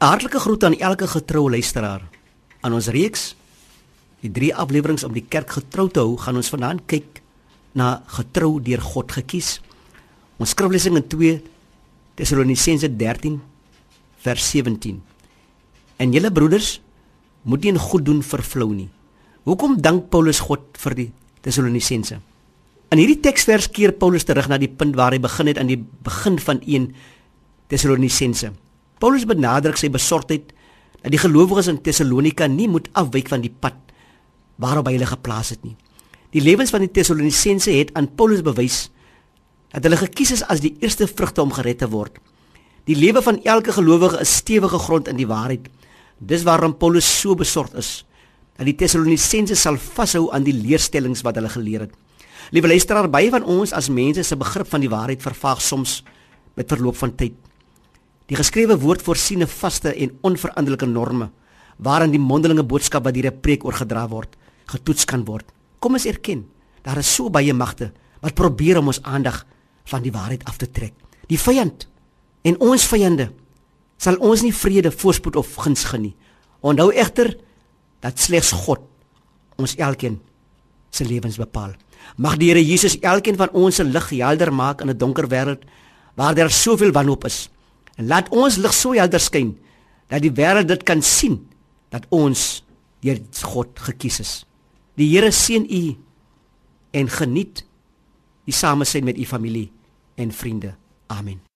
Hartlike groet aan elke getroue luisteraar. Aan ons reeks die drie afleweringe om die kerk getrou te hou, gaan ons vanaand kyk na getrou deur God gekies. Ons skriflesing in 2 Tessalonisense 13 vers 17. En julle broeders moet nie goed doen vir flou nie. Hoekom dank Paulus God vir die Tessalonisense? In hierdie teksvers keer Paulus terug na die punt waar hy begin het aan die begin van 1 Tessalonisense. Paulus benadruk sy besorgdheid dat die gelowiges in Tessalonika nie moet afwyk van die pad waarop hy hulle geplaas het nie. Die lewens van die Tessalonisense het aan Paulus bewys dat hulle gekies is as die eerste vrugte om gered te word. Die lewe van elke gelowige is stewige grond in die waarheid. Dis waarom Paulus so besorgd is dat die Tessalonisense sal vashou aan die leerstellings wat hulle geleer het. Liewe luisteraar, baie van ons as mense se begrip van die waarheid vervaag soms met verloop van tyd. Die geskrewe woord voorsien 'n vaste en onveranderlike norme waaraan die mondelinge boodskap wat deur 'n preek oorgedra word, getoets kan word. Kom ons erken, daar is so baie magte wat probeer om ons aandag van die waarheid af te trek. Die vyand en ons vyande sal ons nie vrede, voorspoed of guns gee nie. Onthou egter dat slegs God ons elkeen se lewens bepaal. Mag die Here Jesus elkeen van ons se lig helder maak in 'n donker wêreld waar daar soveel wanhoop is. En laat ons lig so helder skyn dat die wêreld dit kan sien dat ons deur God gekies is. Die Here seën u en geniet die samesyn met u familie en vriende. Amen.